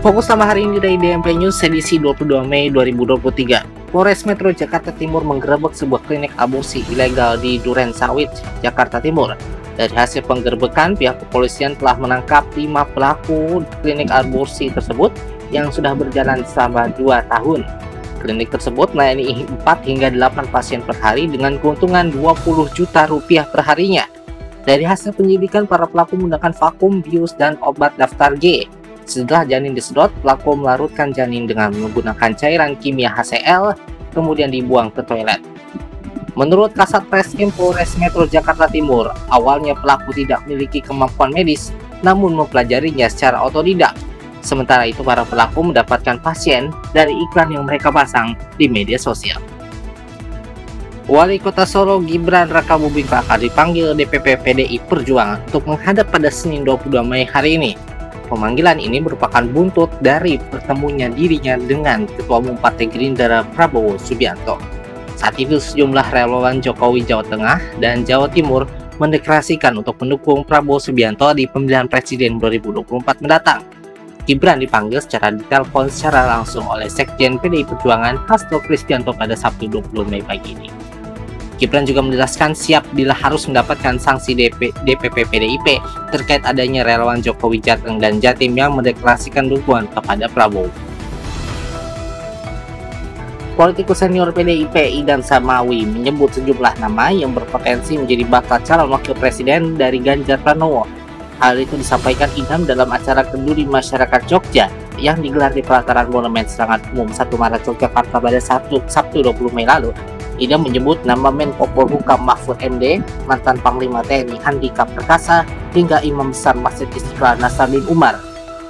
Fokus sama hari ini dari DMP News edisi 22 Mei 2023. Polres Metro Jakarta Timur menggerebek sebuah klinik aborsi ilegal di Duren Sawit, Jakarta Timur. Dari hasil penggerbekan, pihak kepolisian telah menangkap 5 pelaku klinik aborsi tersebut yang sudah berjalan selama 2 tahun. Klinik tersebut melayani 4 hingga 8 pasien per hari dengan keuntungan 20 juta rupiah per harinya. Dari hasil penyidikan, para pelaku menggunakan vakum, bius, dan obat daftar G setelah janin disedot, pelaku melarutkan janin dengan menggunakan cairan kimia HCl, kemudian dibuang ke toilet. Menurut Kasat Reskrim Polres Metro Jakarta Timur, awalnya pelaku tidak memiliki kemampuan medis, namun mempelajarinya secara otodidak. Sementara itu, para pelaku mendapatkan pasien dari iklan yang mereka pasang di media sosial. Wali Kota Solo Gibran Raka Buming Raka dipanggil DPP PDI Perjuangan untuk menghadap pada Senin 22 Mei hari ini Pemanggilan ini merupakan buntut dari pertemunya dirinya dengan Ketua Umum Partai Gerindra Prabowo Subianto. Saat itu sejumlah relawan Jokowi Jawa Tengah dan Jawa Timur mendeklarasikan untuk mendukung Prabowo Subianto di pemilihan presiden 2024 mendatang. Gibran dipanggil secara ditelepon secara langsung oleh Sekjen PDI Perjuangan Hasto Kristianto pada Sabtu 20 Mei pagi ini. Gibran juga menjelaskan siap bila harus mendapatkan sanksi DP, DPP PDIP terkait adanya relawan Jokowi Jateng dan Jatim yang mendeklarasikan dukungan kepada Prabowo. Politikus senior PDIP Idan Samawi menyebut sejumlah nama yang berpotensi menjadi bakal calon wakil presiden dari Ganjar Pranowo. Hal itu disampaikan Idam dalam acara kenduri masyarakat Jogja yang digelar di pelataran Monumen Serangan Umum 1 Maret Yogyakarta pada Sabtu, Sabtu 20 Mei lalu. Ida menyebut nama Menko Polhukam Mahfud MD, mantan Panglima TNI Andika Perkasa, hingga Imam Besar Masjid Istiqlal Nasaruddin Umar.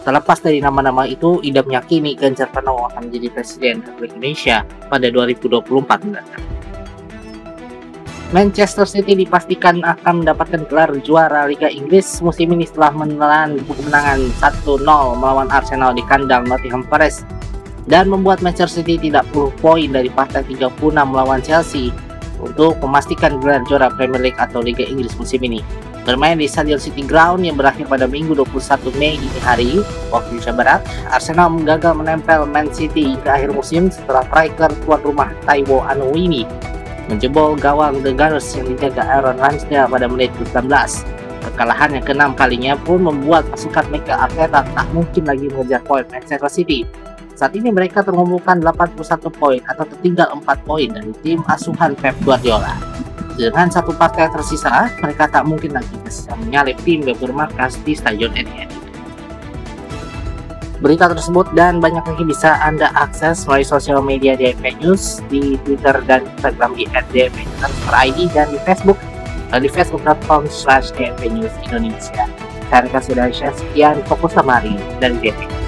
Terlepas dari nama-nama itu, Ida meyakini Ganjar Pranowo akan menjadi Presiden Republik Indonesia pada 2024 mendatang. Manchester City dipastikan akan mendapatkan gelar juara Liga Inggris musim ini setelah menelan kemenangan 1-0 melawan Arsenal di kandang Nottingham Forest dan membuat Manchester City tidak perlu poin dari partai 36 melawan Chelsea untuk memastikan gelar juara Premier League atau Liga Inggris musim ini. Bermain di Stadion City Ground yang berakhir pada Minggu 21 Mei ini hari, waktu Indonesia Barat, Arsenal gagal menempel Man City ke akhir musim setelah striker tuan rumah Taiwo Anowini menjebol gawang The Gunners yang dijaga Aaron Ramsdale pada menit ke-19. Kekalahan yang keenam kalinya pun membuat pasukan Mikel Arteta tak mungkin lagi mengejar poin Manchester City saat ini mereka terkumpulkan 81 poin atau tertinggal 4 poin dari tim asuhan Pep Guardiola. Dengan satu partai tersisa, mereka tak mungkin lagi bisa menyalip tim yang bermarkas di Stadion Etihad. Berita tersebut dan banyak lagi bisa Anda akses melalui sosial media DFP News di Twitter dan Instagram di @dfnews_id dan di Facebook di facebook.com slash Indonesia. Kasih dari sekian fokus samari dan DFP